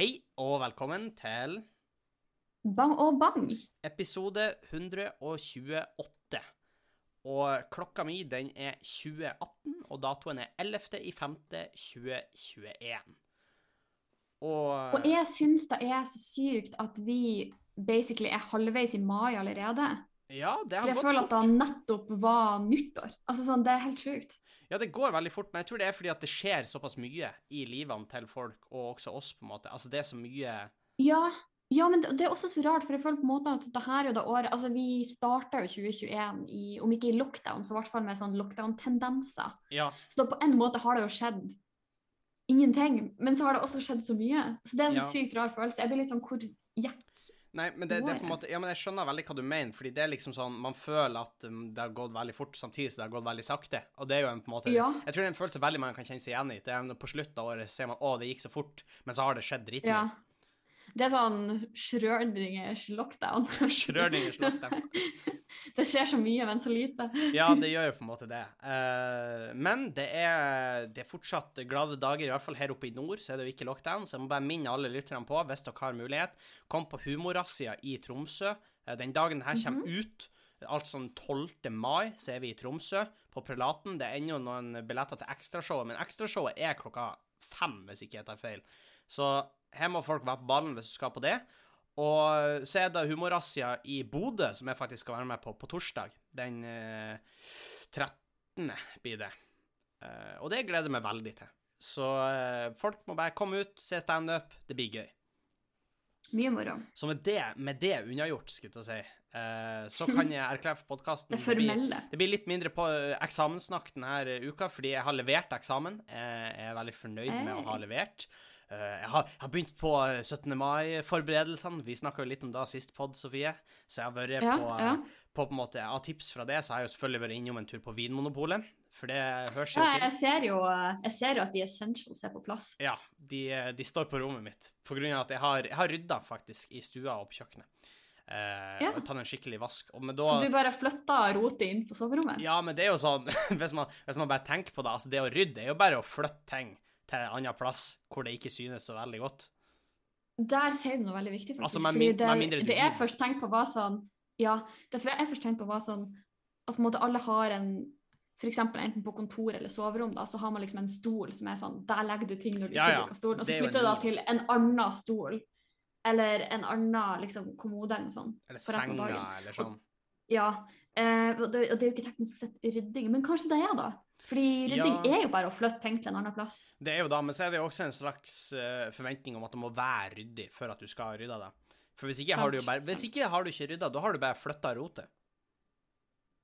Hei og velkommen til Bang og bang. episode 128. Og klokka mi den er 2018, og datoen er 11.5.2021. Og, Og jeg syns det er så sykt at vi basically er halvveis i mai allerede. ja, det For har jeg gått føler at fort. det nettopp var nyttår. Altså sånn, Det er helt sjukt. Ja, det går veldig fort, men jeg tror det er fordi at det skjer såpass mye i livene til folk, og også oss, på en måte. Altså, det er så mye Ja, ja, men det det er også så rart, for jeg føler på en måte at det her er jo det året Altså, vi starta jo 2021 i, om ikke i lockdown, så i hvert fall med sånn lockdown-tendenser. Ja, Så på en måte har det jo skjedd ingenting, men så har det også skjedd så mye. Så det er så Ja. sykt rar følelse. Jeg blir litt sånn Hvor gikk Nei, men det, det er på en måte Ja, men jeg skjønner veldig hva du mener, fordi det er liksom sånn Man føler at um, det har gått veldig fort, samtidig som det har gått veldig sakte. Og det er jo en på en måte Ja. Jeg tror det er en følelse veldig mange kan kjenne seg igjen i. Det er På slutten av året ser man å, det gikk så fort, men så har det skjedd dritmye. Ja. Det er sånn Schrødingers lockdown. Schrødingers lockdown. det skjer så mye, men så lite. Ja, det gjør jo på en måte det. Eh, men det er, det er fortsatt glade dager, i hvert fall her oppe i nord, så er det jo ikke lockdown. Så jeg må bare minne alle lytterne på, hvis dere har mulighet, kom på Humorrazzia i Tromsø. Eh, den dagen dette kommer mm kommer ut, altså den 12. mai, så er vi i Tromsø, på Prelaten. Det er ennå noen billetter til ekstrashowet, men ekstrashowet er klokka fem, hvis ikke jeg tar feil. Så her må folk være på ballen hvis du skal på det. Og så er det Humorrazzia i Bodø, som jeg faktisk skal være med på på torsdag. Den eh, 13. blir det. Eh, og det gleder jeg meg veldig til. Så eh, folk må bare komme ut, se standup. Det blir gøy. Mye moro. Så med det, med det unnagjort, skulle jeg si, eh, så kan jeg erklære for podkasten Det formelle. det blir litt mindre på eh, eksamenssnakk denne uka, fordi jeg har levert eksamen. Jeg er veldig fornøyd med å ha Hey. levert. Eh, Jeg har, jeg har begynt på eh, 17. mai-forberedelsene. Vi snakka litt om det sist pod, Sofie. Så jeg har vært Ja, på, eh, ja. på på en måte, Av tips fra det, så har jeg jo selvfølgelig vært innom en tur på Vinmonopolet. For det høres jo Ja, til. jeg ser jo, jeg ser jo at de essentials er på plass. Ja, de, de står på rommet mitt. På grunn av at jeg har, jeg har rydda faktisk i stua og på kjøkkenet. Eh, Ja. Og tatt en skikkelig vask. Da, Så du bare flytta rotet inn på soverommet? Ja, men det er jo sånn Hvis man, hvis man bare tenker på det, altså det å rydde er jo bare å flytte ting til en annen plass hvor det ikke synes så veldig godt. Der sier du noe veldig viktig, faktisk. Altså, med min- det, med mindre du det jeg først tenkte på, var sånn Ja, det jeg først tenkte på, var sånn at på en måte alle har en for eksempel enten på kontor eller soverom, da, så har man liksom en stol som er sånn Der legger du ting når du Ja, ikke bruker stolen. Og så er flytter du da til en annen stol. Eller en annen liksom, kommode eller noe sånt. Eller senga, eller sånn. Ja. Eh, og, det, og det er jo ikke teknisk sett rydding, men kanskje det er da. Fordi rydding Ja. er jo bare å flytte ting til en annen plass. Det er jo da, men så er det jo også en slags eh, forventning om at det må være ryddig for at du skal rydde det. For hvis ikke, har du bare, hvis ikke har du ikke rydda, da har du bare flytta rotet.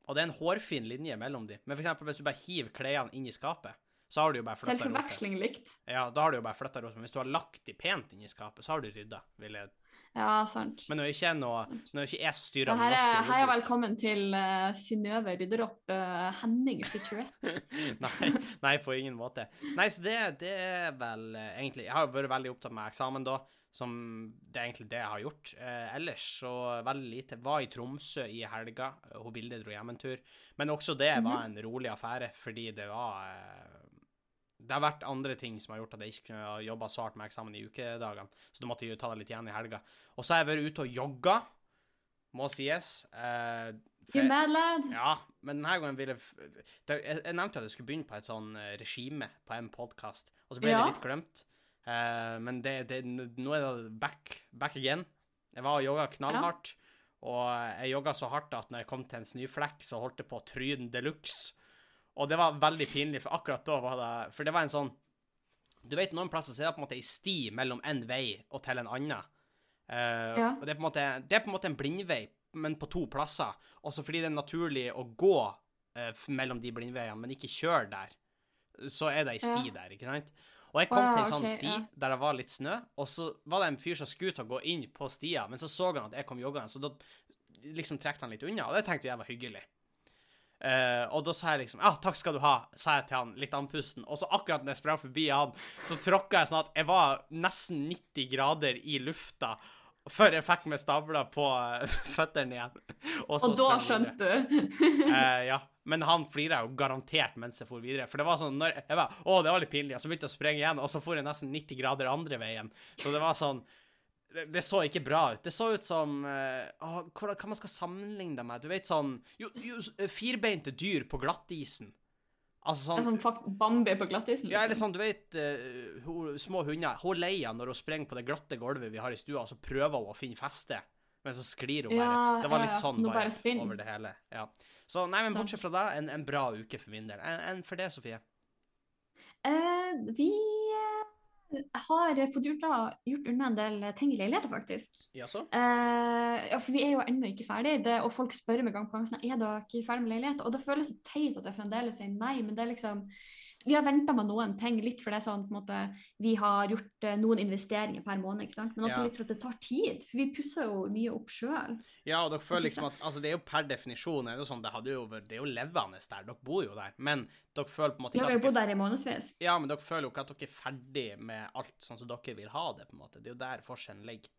Og det er en hårfin linje mellom de. Men for eksempel hvis du bare hiver klærne inn i skapet, så har du jo bare Til flytta rotet. forveksling likt. Ja, da har du jo bare flytta rotet. Men hvis du har lagt de pent inn i skapet, så har du rydda, vil jeg Ja, sant. Men når det ikke er noe det ikke jeg som styrer den er, norske hei og velkommen til uh, Synnøve rydder opp uh, Henning featurette. nei, nei, på ingen måte. Nei, så det, det er vel uh, egentlig Jeg har vært veldig opptatt med eksamen da, som det er egentlig det jeg har gjort. Uh, ellers så veldig lite. Var i Tromsø i helga. Hun Bilde dro hjem en tur. Men også det var en rolig affære, fordi det var Det har vært andre ting som har gjort at jeg ikke kunne jobba så hardt med eksamen i ukedagene, så da måtte jeg jo ta det litt igjen i helga. Og så har jeg vært ute og jogga, må sies. Eh, for You're mad lad? ja, men denne gangen ville jeg jeg, nevnte at jeg skulle begynne på et sånn eh, regime på en podkast, og så ble Ja. det litt glemt. Eh, men det, det, nå er det back, back again. Jeg var og jogga knallhardt, og jeg jogga så hardt at når jeg kom til en snøflekk, så holdt jeg på å tryne de luxe. Og det var veldig pinlig, for akkurat da var det For det var en sånn Du vet, noen plasser så er det på en måte ei sti mellom en vei og til en annen. Uh, Ja. Og det er, på en måte, det er på en måte en blindvei, men på to plasser. Også fordi det er naturlig å gå uh, mellom de blindveiene, men ikke kjøre der. Så er det ei sti Ja. der, ikke sant? Og jeg kom oh, ja, til ei sånn okay, sti der det var litt snø, og så var det en fyr som skulle til å gå inn på stia, men så så han at jeg kom joggende, så da liksom trekte han litt unna, og det tenkte jeg var hyggelig. Eh, og da sa jeg liksom Ja, takk skal du ha, sa jeg til han, litt andpusten. Og så akkurat når jeg sprang forbi han, så tråkka jeg sånn at jeg var nesten 90 grader i lufta. Før jeg fikk meg stabla på uh, føttene igjen. Og, så Og da skjønte du. uh, ja. Men han flira jo garantert mens jeg for videre. For det var sånn når jeg var, Å, det var litt pinlig. Og så begynte jeg å sprenge igjen, og så for jeg nesten 90 grader andre veien. Så det var sånn Det, det så ikke bra ut. Det så ut som uh, å, hva, hva man skal sammenligne det med. Du vet sånn Jo, jo firbeinte dyr på glattisen. Altså sånn sånn fakt Bambi på glattisen. ja, eller liksom. sånn, du vet uh, hun, små hunder. Hun leier når hun sprenger på det glatte gulvet vi har i stua, og så prøver hun å finne feste, men så sklir hun bare. Ja, det var litt sånn ja, bare bare over det hele. Ja. Så nei, men bortsett fra det, en, en bra uke for min del. En, en for det, Sofie. Uh, vi eh, har fått gjort, da, gjort unna en del ting i leiligheten, faktisk. Jaså? Eh, ja, for vi er jo ennå ikke ferdig, det, og folk spør meg gang på gang sånn, er dere ikke ferdig med leiligheten? Og det føles så teit at jeg fremdeles sier nei, men det er liksom Vi har venta med noen ting, litt for det er sånn på en måte, vi har gjort eh, noen investeringer per måned, ikke sant? men også Ja. litt for at det tar tid. For vi pusser jo mye opp sjøl. Ja, og dere føler liksom at Altså, det er jo per definisjon er det jo sånn, det, jo, det er jo levende der. Dere bor jo der. Men dere føler på en måte Vi har bodd der i månedsvis. Ja, men dere føler jo ikke at dere er ferdig med alt sånn som dere vil ha det, på en måte. Det er jo der forskjellen ligger.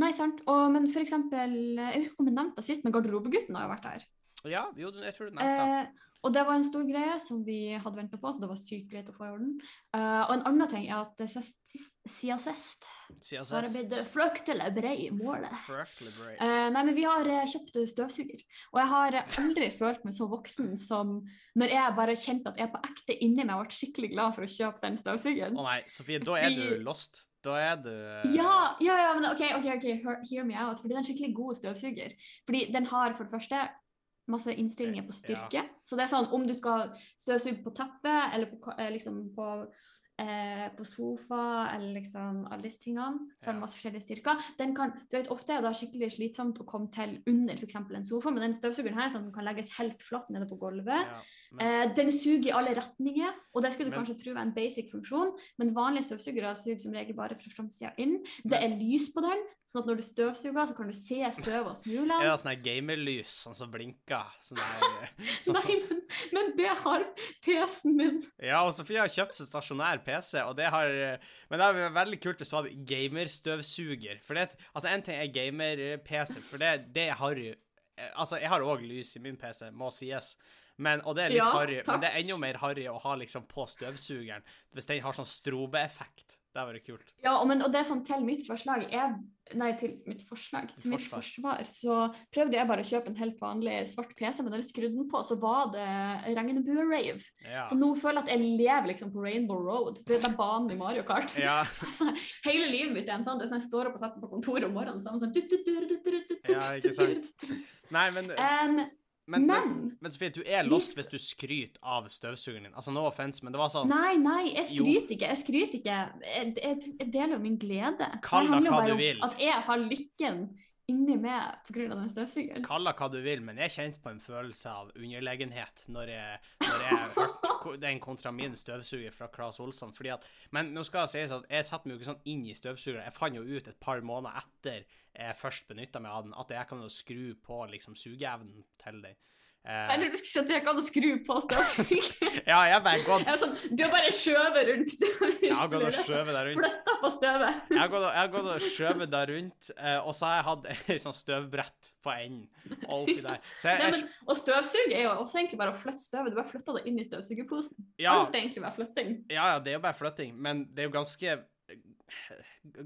Nei, sant. Og, men for eksempel, eh, jeg husker ikke om jeg nevnte det sist, men garderobegutten har jo vært her. Ja, jo, jeg tror du nevnte det. Eh, og det var en stor greie som vi hadde venta på, så det var sykt greit å få i orden. Uh, og en annen ting er at sist, sist, siden sist Siden så har det blitt fryktelig bred i målet. Eh, nei, men vi har uh, kjøpt støvsuger, og jeg har aldri følt meg så voksen som når jeg bare kjente at jeg på ekte inni meg ble skikkelig glad for å kjøpe den støvsugeren. Å nei, Sofie, da er du lost. Da er du Ja, ja, ja, men OK, ok, ok, hear, hear me out. Fordi det er en skikkelig god støvsuger. Fordi den har for det første masse innstillinger på styrke. Så det er sånn om du skal støvsuge på teppet eller på, eh, liksom på, eh, på sofa eller liksom alle disse tingene, så har det masse forskjellige styrker. Den kan, du vet, Ofte er det skikkelig slitsomt å komme til under f.eks. en sofa, men den støvsugeren her sånn, kan legges helt flatt nede på gulvet. ja, men, Eh, den suger i alle retninger, og det skulle du Men- kanskje tro var en basic funksjon, men vanlige støvsugere suger som regel bare fra framsida inn. Det er lys på den, sånn at når du støvsuger, så kan du se støv og Er smulene. det sånn gamerlys sånn som blinker? Sånn sånn- Nei, men, men det har PC-en min. Ja, og Sofie har kjøpt seg stasjonær PC, og det har Men det er veldig kult hvis du hadde gamerstøvsuger. For det Altså, en ting er gamer-PC, for det, det har jo Altså, jeg har òg lys i min PC, må sies. Men, og det er litt Ja, harry, men det er enda mer harry å ha liksom på støvsugeren. Hvis den har sånn strobeeffekt. Det hadde vært kult. Ja, og, men, og det er sånn til mitt forslag jeg, Nei, til mitt forslag. Til mitt Forsvar. så prøvde jeg bare å kjøpe en helt vanlig svart PC, men når jeg skrudde den på, så var det regnbue-rave. Ja. Så nå føler jeg at jeg lever liksom på Rainbow Road. Du vet den banen i Mario Kart. Ja, Altså, hele livet mitt er en sånn, det er sånn jeg står opp og setter på kontoret om morgenen, så er det sånn Ja, ikke sant. Nei, men, Em, men, men, men men Sofie, du er lost hvis du skryter av støvsugeren din. Altså, no offense, men det var sånn Nei, nei, jeg skryter ikke. Jeg skryter ikke. Jeg, jeg, jeg deler jo min glede. Kall det hva du vil. At jeg har lykken inni meg pga. den støvsugeren. Kall det hva du vil, men jeg kjente på en følelse av underlegenhet når jeg, når jeg hørte den kontra min støvsuger fra Claes Olsson. Fordi at, men nå skal jeg sies at jeg setter meg jo ikke sånn inn i støvsugeren. Jeg fant jo ut et par måneder etter jeg først benytta meg av den, at jeg kan jo skru på liksom sugeevnen til den. Jeg Eh, trodde du skulle si at jeg kan skru på støvsugeren. ja, jeg bare gått Jeg sånn, Du har bare skjøvet rundt støvet. Jeg har gått og skjøvet der rundt. Flytta på støvet. Jeg har gått og, har gått og skjøvet der rundt, eh, og så har jeg hatt et sånn støvbrett på enden. Oppi der. Så jeg, Nei, men, og støvsuge er jo også egentlig bare å flytte støvet. Du bare flytta det inn i støvsugerposen. ja, Alt er egentlig bare flytting. Ja, ja, det er jo bare flytting, men det er jo ganske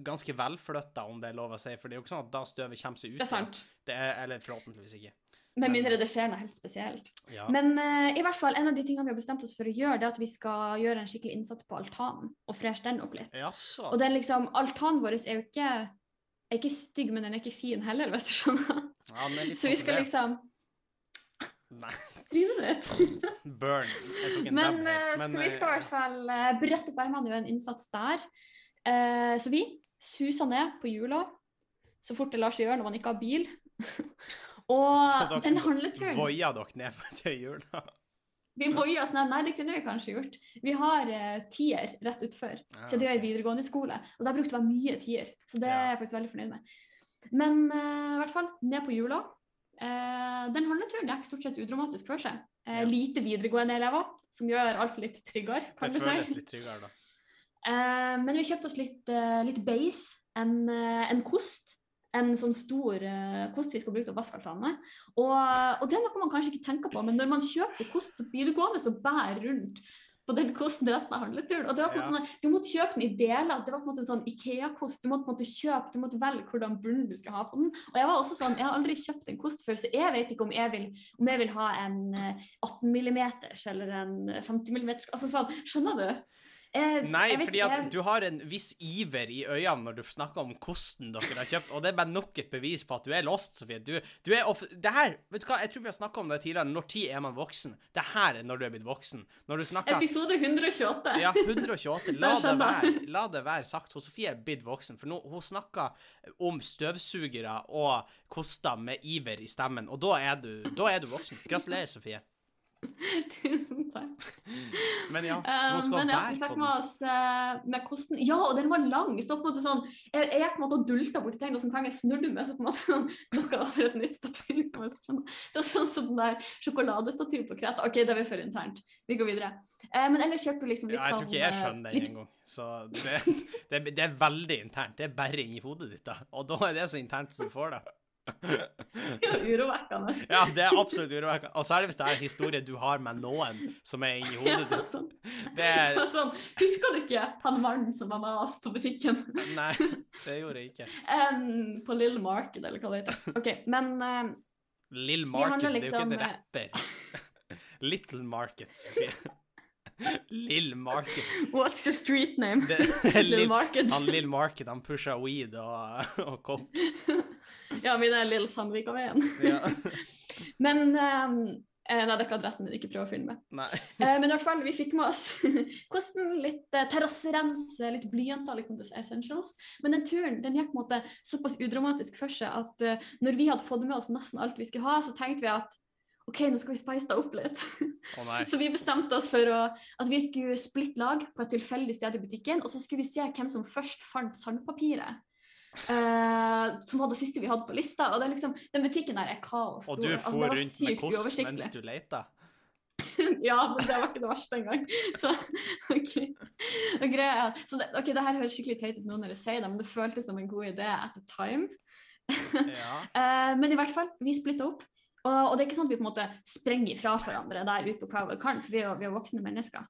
ganske velflytta, om det er lov å si. For det er jo ikke sånn at da støvet kommer seg ut. Det er sant. Det er, eller forhåpentligvis ikke. Med mindre det skjer noe helt spesielt. Ja. Men uh, i hvert fall, en av de tingene vi har bestemt oss for å gjøre, det er at vi skal gjøre en skikkelig innsats på altanen og freshe den opp litt. Ja, Og den liksom, altanen vår er jo ikke, er ikke stygg, men den er ikke fin heller, hvis du skjønner. Ja, Så vi sånn skal liksom Nei, burn. Men, her. eh, så vi skal i hvert fall uh, brette opp ermene og gjøre en innsats der. Uh, så vi suser ned på hjula så fort det lar seg gjøre når man ikke har bil. og den handleturen Voia dere ned til jula? Vi voia oss ned. Nei, det kunne vi kanskje gjort. Vi har eh, tier rett utfor. Ja, Så det er videregående skole. Og der brukte vi mye tier. Så det er jeg faktisk veldig fornøyd med. Men eh, i hvert fall, ned på jula. Eh, den handleturen gikk stort sett udramatisk for seg. Eh, Ja. Lite videregående elever, som gjør alt litt tryggere, kan Det du føles litt tryggere, da. Eh, men vi kjøpte oss litt, uh, litt base, en, eh, en kost en sånn stor uh, kost vi skal bruke til å vaske altanene. Og, og det er noe man kanskje ikke tenker på, men når man kjøper seg kost, så blir det gående og bære rundt på den kosten resten av handleturen. Og det var Ja. sånn, Du måtte kjøpe den i deler. Det var på en måte sånn Ikea-kost. Du måtte måte kjøpe, du måtte velge hvordan bunn du skal ha på den. Og jeg var også sånn, jeg har aldri kjøpt en kost før, så jeg vet ikke om jeg vil, om jeg vil ha en eh, 18 millimeters eller en 50 mm. Altså sånn, skjønner du? Jeg, Nei, fordi at jeg- du har en viss iver i øynene når du snakker om kosten dere har kjøpt, og det er bare nok et bevis på at du er lost, Sofie. Du, du er off det her, vet du hva, jeg tror vi har snakket om det tidligere, når tid er man voksen? Det her er når du er blitt voksen. Når du snakker Episode 128. Ja, 128. La det være. La det være sagt. Hun Sofie er blitt voksen, for nå, hun snakker om støvsugere og koster med iver i stemmen, og da er du, da er du voksen. Gratulerer, Sofie. Tusen takk. Men ja, Um, men vi fikk med oss eh, med kosten. Ja, og den var lang. Så på en måte sånn, jeg, jeg på en måte dulta borti ting, og så kan jeg snurre meg, så på en måte sånn, noe over et nytt stativ. Liksom, det var sånn som den der sjokoladestativ på Kreta. OK, det er for internt. Vi går videre. Eh, men ellers kjøpte du liksom litt Ja, jeg tror sånn ikke jeg eh, skjønner det litt- engang. Så det, det, det er veldig internt. Det er bare inni hodet ditt, da. Og da er det så internt som du får det. Urovekkende. Ja, det er absolutt urovekkende. Og særlig hvis det er en historie du har med noen som er inni hodet Ja, ditt. sånn. Det er Det sånn, Husker du ikke han mannen som var med oss på butikken? Nei, det gjorde jeg ikke. Um, på Little Market, eller hva det heter. OK, men um, Lill Market, liksom... Det er jo ikke en liksom, rapper. Little Market, Sofie. Lill Market. what's your street name? Lill, Market. han Lill Market, han pusha weed og, og kopp. Ja, min er Lill Sandvika-veien. Ja. Men eh, Nei, det er ikke adressen min, ikke prøv å filme. Nei. Eh, men i hvert fall, vi fikk med oss kosten, litt uh, terrasserense, litt blyanter, liksom the essentials. Men den turen den gikk på en måte såpass udramatisk for seg at eh, når vi hadde fått med oss nesten alt vi skulle ha, så tenkte vi at OK, nå skal vi spice det opp litt. Oh. Så vi bestemte oss for å, at vi skulle splitte lag på et tilfeldig sted i butikken, og så skulle vi se hvem som først fant sandpapiret. Uh, som var det siste vi hadde på lista. Og det liksom, Den butikken der er kaos. Og du for altså, rundt med kost mens du leita? Ja, men det var ikke det verste engang. Så, ok. Er- så det, okay det her høres skikkelig teit ut nå når jeg sier det, men det føltes som en god idé at the time. Ja. uh, men i hvert fall, vi splitta opp. Og, og det er ikke sånn at vi på en måte sprenger fra hverandre der ute på hver vår kant, for vi er jo vi er voksne mennesker.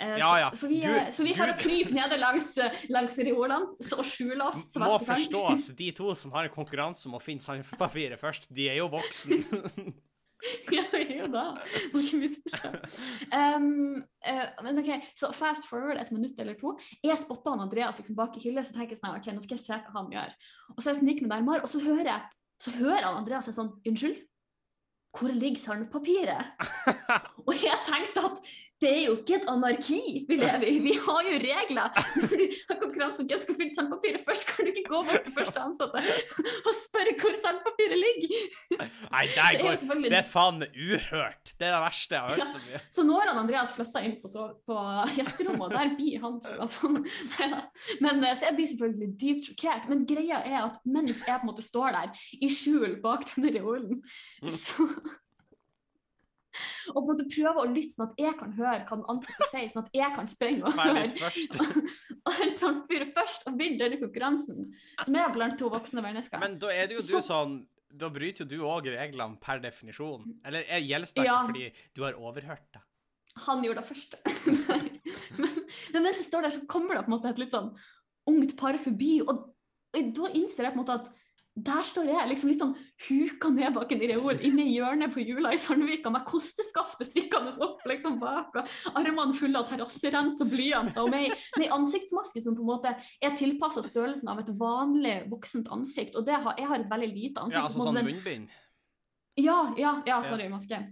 Eh, Ja, ja. Så, så vi, Gud- eh, så vi får Gud- krype nede langs, langs reolene og skjule oss så Må forstås, de to som har en konkurranse om å finne sandpapiret først, de er jo voksen. ja, jo da. Må ikke misforstå. Um, uh, men ok, Så fast forward et minutt eller to. Jeg spotter han Andreas liksom bak i hylla, så tenker jeg sånn, ok, nå skal jeg se hva han gjør. Og så jeg sniker meg nærmere, og så hører jeg så hører han Andreas en sånn Unnskyld? Hvor ligger sandpapiret? Og jeg tenkte at det er jo ikke et anarki vi lever i, vi har jo regler. Når du har konkurranse om hvem skal finne sandpapiret først, kan du ikke gå bort til første ansatte og spørre hvor sandpapiret ligger. Nei, det, er går selvfølgelig- Det er faen meg uhørt. Det er det verste jeg har hørt. om det. Så nå har han Andreas flytta inn på, på gjesterommet, og der blir han. Altså, neida. men, eh, så jeg blir selvfølgelig dypt sjokkert. Men greia er at mens jeg på en måte står der i skjul bak denne reolen, så og på en måte prøve å lytte sånn at jeg kan høre hva den ansatte sier, sånn at jeg kan springe og høre. Og hente sandpapiret først og vinne denne konkurransen, som er blant to voksne mennesker. Men da er det jo du Så- sånn Da bryter jo du òg reglene per definisjon. Eller er- gjelder det Ja. fordi du har overhørt det? Han gjorde det først. Men, men mens jeg står der, så kommer det på en måte et litt sånn ungt par forbi, og da innser jeg på en måte at der står jeg liksom litt sånn huka ned bak en reol inne i hjørnet på Jula i Sandvika med kosteskaftet stikkende opp liksom bak, og armene fulle av terrasserens og blyanter, og med, ei ansiktsmaske som på en måte er tilpassa størrelsen av et vanlig voksent ansikt. Og det har, jeg har et veldig lite ansikt. Ja, altså sånn munnbind? ja, ja, ja, sorry, maske.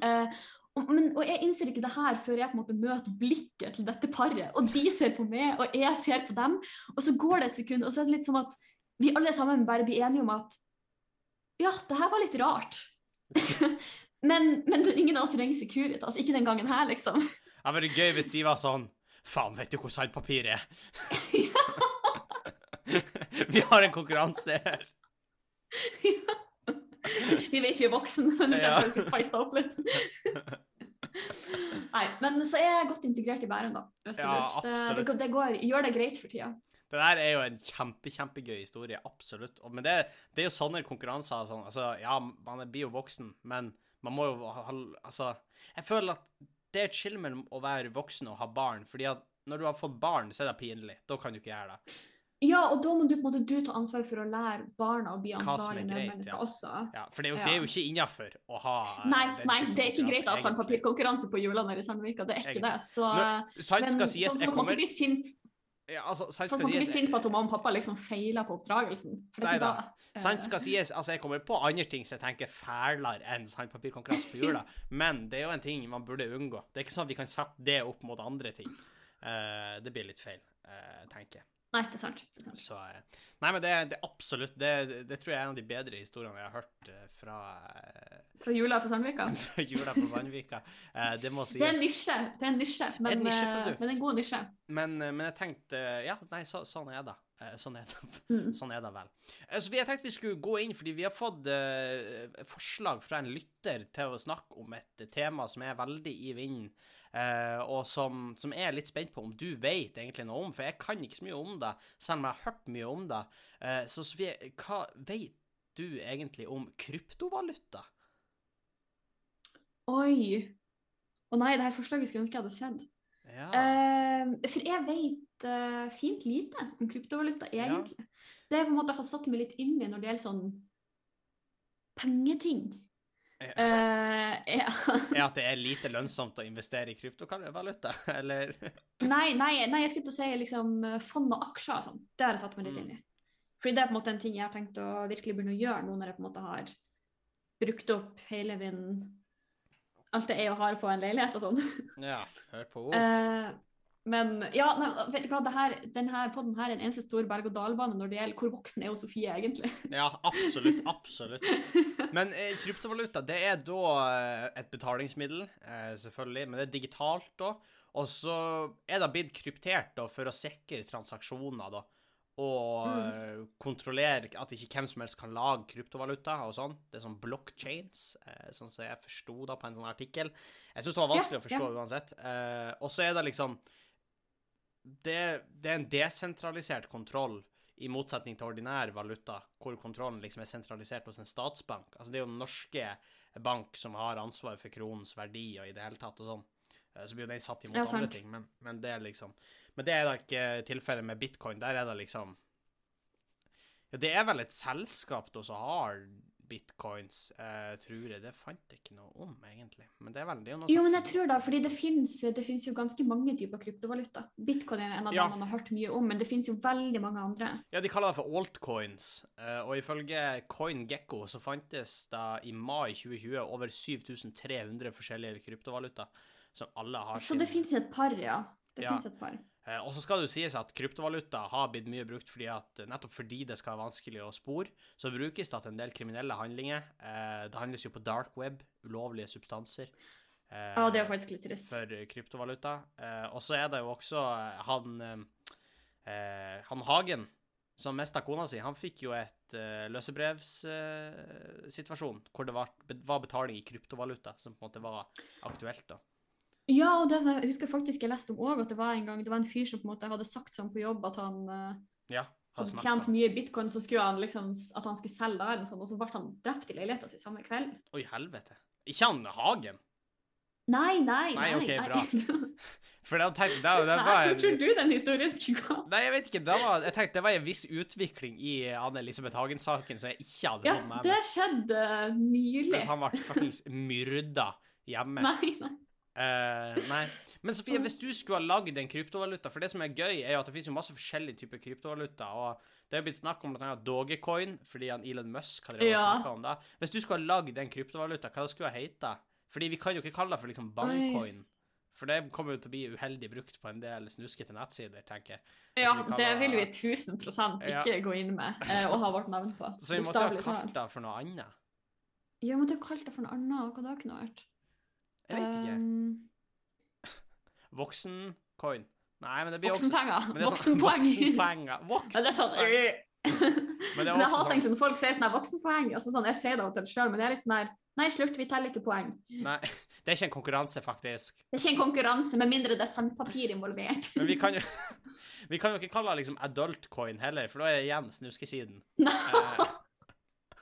Uh, men, og jeg innser ikke det her før jeg på en måte møter blikket til dette paret, og de ser på meg, og jeg ser på dem, og så går det et sekund, og så er det litt som at vi alle sammen bare blir enige om at ja, det her var litt rart. men, men ingen av oss ringer Securitas, altså ikke den gangen her, liksom. Det hadde vært gøy hvis de var sånn Faen, vet du hvor sandpapir er? Vi har en konkurranse her. Vi vet vi er voksne, men det er derfor vi skal spice opp litt. Nei, men så er jeg godt integrert i Bærum, da. Ja, lurt. det, det, går- det går, gjør det greit for tida. Det der er jo en kjempe, kjempegøy historie, absolutt. Og, men det, det, er jo sånne konkurranser sånn. Altså, ja, man blir jo voksen, men man må jo ha Altså, jeg føler at det er et skille mellom å være voksen og ha barn, fordi at når du har fått barn, så er det pinlig. Da kan du ikke gjøre det. Ja, og da må du på en måte du ta ansvar for å lære barna å bli ansvarlige medmennesker ja. også. Ja, For det er jo, det er jo ikke innafor å ha Nei, nei det er ikke greit å ha sandpapirkonkurranse på julene i Sandvika. Det er ikke det. Så, Nå, sant skal sies, så, jeg kommer ja, altså, sant skal sies sint på at mamma og pappa liksom feiler på oppdragelsen. Nei da. Sant skal sies, altså jeg kommer på andre ting som jeg tenker fælere enn sandpapirkonkurranse på jula, men det er jo en ting man burde unngå. Det er ikke sånn at vi kan sette det opp mot andre ting. Uh, det blir litt feil, uh, tenker jeg. Nei, det er sant. Det er sant. Så, uh, nei, men det, det absolutt det, det, tror jeg er en av de bedre historiene jeg har hørt fra fra jula på Sandvika? Fra jula på Sandvika. Eh, det må sies. Det er en nisje, det er en nisje, men, en nisje men en god nisje. Men, eh, men, jeg tenkte Ja, nei, så, sånn er det. Eh, sånn er det, mm. sånn er det vel. Så jeg tenkte vi skulle gå inn, fordi vi har fått forslag fra en lytter til å snakke om et tema som er veldig i vinden, uh, og som, som jeg er litt spent på om du vet egentlig noe om, for jeg kan ikke så mye om det, selv om jeg har hørt mye om det. Eh, så Sofie, hva vet du egentlig om kryptovaluta? Oi. Å nei, det her forslaget skulle jeg ønske jeg hadde sett. Ja. Eh, for jeg vet uh, fint lite om kryptovaluta, egentlig. Ja. Det jeg på en måte har satt meg litt inn i når det gjelder sånn pengeting. Ja. Uh, ja. er at det er lite lønnsomt å investere i kryptovaluta, eller? nei, nei, nei, jeg skulle til å si liksom fond og aksjer og sånn. Det har jeg satt meg litt mm. inn i. Fordi det er på en måte en ting jeg har tenkt å virkelig begynne å gjøre nå når jeg på en måte har brukt opp hele min alt det er å ha på en leilighet og sånn. Ja, hør på ord. Eh, men ja, nei, vet du hva, det her, denne podden her er en eneste stor berg-og-dal-bane når det gjelder hvor voksen er jo Sofie egentlig. ja, absolutt. Absolutt. Men eh, kryptovaluta det er da eh, et betalingsmiddel, eh, selvfølgelig, men det er digitalt da. Og så er det blitt kryptert da, for å sikre transaksjoner. da og mm. kontrollere at ikke hvem som helst kan lage kryptovaluta og sånn. Det er sånn blockchains, eh, sånn som jeg forsto da på en sånn artikkel. Jeg syns det var vanskelig ja, å forstå ja. uansett. Eh, og så er det liksom det, det, er en desentralisert kontroll, i motsetning til ordinær valuta, hvor kontrollen liksom er sentralisert hos en statsbank. Altså det er jo den norske bank som har ansvar for kronens verdi og i det hele tatt og sånn. Eh, så blir jo den satt imot ja, andre ting, men, men det er liksom men det er da ikke tilfellet med bitcoin. Der er det liksom Ja, det er vel et selskap da som har bitcoins, eh, tror jeg. Det fant jeg ikke noe om, egentlig. Men det er veldig noe Jo, men jeg tror da, fordi det finnes, jo ganske mange typer kryptovaluta. Bitcoin er en av ja. dem man har hørt mye om, men det finnes jo veldig mange andre. Ja, de kaller det for altcoins, eh, og ifølge CoinGecko så fantes det i mai 2020 over 7300 forskjellige kryptovaluta som alle har Så det finnes et par, ja. Det ja. finnes et par. Eh, og så skal det jo sies at kryptovaluta har blitt mye brukt fordi at nettopp fordi det skal være vanskelig å spore, så brukes det til en del kriminelle handlinger. Eh, det handles jo på dark web, ulovlige substanser. Eh, ja, det er faktisk litt trist. For kryptovaluta. Og så er det jo også han, han Hagen som mista kona si, han fikk jo et uh, løsebrevssituasjon uh, hvor det var, var, betaling i kryptovaluta som på en måte var aktuelt. da. Ja, og det som jeg husker faktisk jeg leste om òg, at det var en gang det var en fyr som på en måte hadde sagt sånn på jobb at han uh, ja, hadde tjent mye bitcoin, så skulle han liksom at han skulle selge der, og, sånt, og så ble han drept i leiligheta si samme kveld. Oi, helvete. Ikke han Hagen? Nei, nei, nei. nei OK, bra. For da tenkte da, det var en... Hvor tror du den historien skulle gå? Nei, jeg vet ikke. Var, jeg tenkte det var en viss utvikling i Anne-Elisabeth Hagen-saken som jeg ikke hadde fått med meg. Ja, det skjedde nylig. Mens han ble faktisk myrda hjemme. Nei, nei. Uh, nei. Men Sofie, hvis du skulle ha lagd en kryptovaluta For det som er gøy, er jo at det finnes jo masse forskjellige typer kryptovaluta. Og det er blitt snakk om bl.a. Dogecoin, fordi han Elon Musk har ja. om det. Hvis du skulle ha lagd en kryptovaluta, hva skulle det hete? Fordi vi kan jo ikke kalle det for liksom bankcoin. For det kommer jo til å bli uheldig brukt på en del snuskete nettsider, tenker jeg. Ja, det vil vi 1000 ikke ja. gå inn med eh, og ha vårt navn på. Så vi måtte ha kalt det for noe annet? Ja, vi måtte ha kalt det for noe annet. Hva da kunne vært? Jeg vet ikke. Um, Voksencoin. Nei, men det blir Voksenpenger. Voksenpoeng. Voksenpenger. Voksen. Ja, det sånn øh, Men det Men jeg også hater sånn egentlig når folk sier sånn her voksenpoeng. Altså sånn, jeg sier det til sjøl, men det er litt sånn her Nei, slutt, vi teller ikke poeng. Nei, det er ikke en konkurranse, faktisk. Det er ikke en konkurranse, med mindre det er sandpapir involvert. Men vi kan jo Vi kan jo ikke kalle det liksom adult coin heller, for da er det igjen snuskesiden. Nei,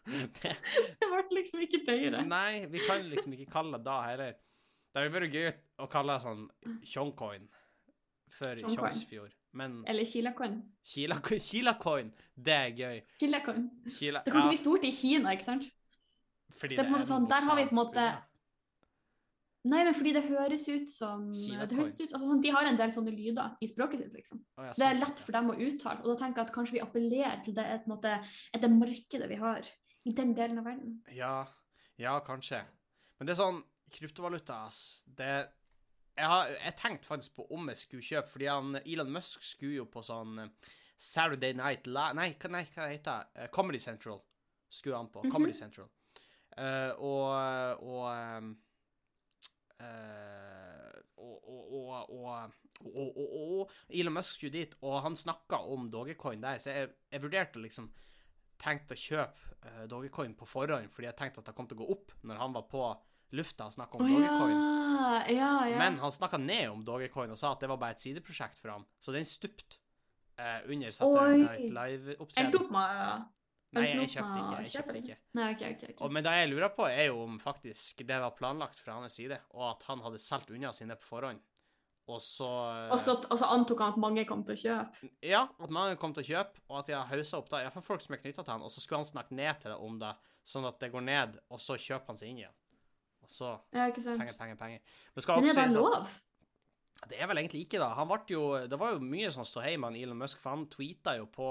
Eh, det, det ble liksom ikke bedre. nei, vi kan liksom ikke kalle det da heller. Det hadde vært gøy å kalle det sånn tjongcoin for Tjongcoin. Tjongsfjord. Men Eller kilacoin. Kila- Kilacoin, det er gøy. Kilacoin. Kila, Det kommer til å bli stort i Kina, ikke sant? fordi det er på en måte sånn, der har vi på en måte- Nei, men fordi det høres ut som Kilacoin. det høres ut, altså sånn, De har en del sånne lyder i språket sitt, liksom. Oh, det er sånn lett for dem å uttale. Og da tenker jeg at kanskje vi appellerer til det, et, måte, et det markedet vi har i den delen av verden. Ja, ja, kanskje. Men det er sånn kryptovaluta, ass. Det Jeg har jeg tenkte faktisk på om jeg skulle kjøpe, fordi han, Elon Musk skulle jo på sånn eh, Saturday Night Live Nei, hva, nei, hva heter det? Eh, Comedy Central skulle han på. Mhm. Comedy Central. Uh, og og, um, uh, og, og, og, og Elon Musk skulle dit, og han snakka om Dogecoin der, så jeg, jeg vurderte liksom tenkt å kjøpe uh, Dogecoin på forhånd, fordi jeg tenkte at det kom til å gå opp når han var på lufta og snakka om oh, Dogecoin. ja, ja, ja. Men han snakka ned om Dogecoin og sa at det var bare et sideprosjekt for han. Så den stupte eh, under Saturday. Night Endte Live-opptreden. opp med Nei, jeg kjøpte ikke. Jeg kjøpte ikke. Nei, okay, okay, okay. Og, men det jeg lurer på, er jo om faktisk det var planlagt fra hans side, og at han hadde solgt unna sine på forhånd. Og så eh, Og så og så antok han at mange kom til å kjøpe. Ja, at mange kom til å kjøpe, og at de har haussa opp da, iallfall folk som er knytta til han, og så skulle han snakke ned til det om det, sånn at det går ned, og så kjøper han seg inn igjen. Og så Ja, penger, penger, penger. Men, er det lov? at- lov? Det er vel egentlig ikke, da. Han ble jo, det var jo mye sånn ståhei med han Elon Musk, for han tweeta jo på,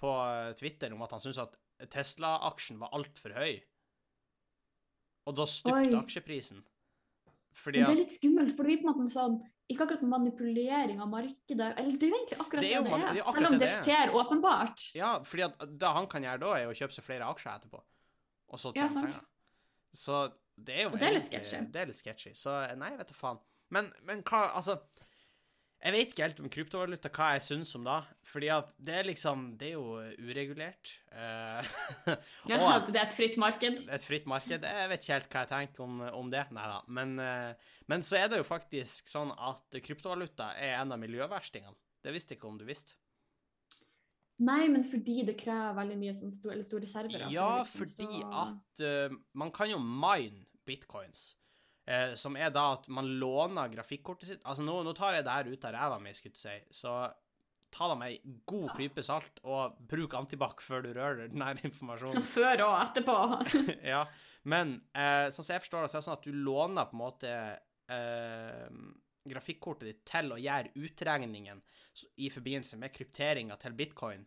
på Twitter om at han syntes at Tesla-aksjen var altfor høy. Og da stupte aksjeprisen. Fordi Men det er litt skummelt, for det blir på en måte sånn Ikke akkurat manipulering av markedet, eller det er jo egentlig akkurat Det det er det det er selv om det det det er. skjer åpenbart. Ja, fordi at det han kan gjøre da, er å kjøpe seg flere aksjer etterpå. Og så tjene ja, penger. Så det er jo Og det er litt sketchy. Det er litt sketchy. Så nei, vet du faen. Men, men hva Altså Jeg vet ikke helt om kryptovaluta hva jeg syns om da. Fordi at det er liksom Det er jo uregulert. Uh, Ja, det er et fritt marked. et fritt marked. Jeg vet ikke helt hva jeg tenker om, om det. Nei da. Men, uh, men så er det jo faktisk sånn at kryptovaluta er en av miljøverstingene. Det visste ikke om du visste. Nei, men fordi det krever veldig mye sånn store, store servere. Ja, fordi at uh, man kan jo mine bitcoins. eh, som er da at man låner grafikkortet sitt Altså, nå, nå tar jeg det her ut av ræva mi, skulle jeg si, så ta det med ei god klype salt, og bruk antibac før du rører den her informasjonen. Før og etterpå. ja, men eh, sånn som jeg forstår det, så er det sånn at du låner på en måte eh, grafikkortet ditt til å gjøre utregningen i forbindelse med krypteringa til bitcoin.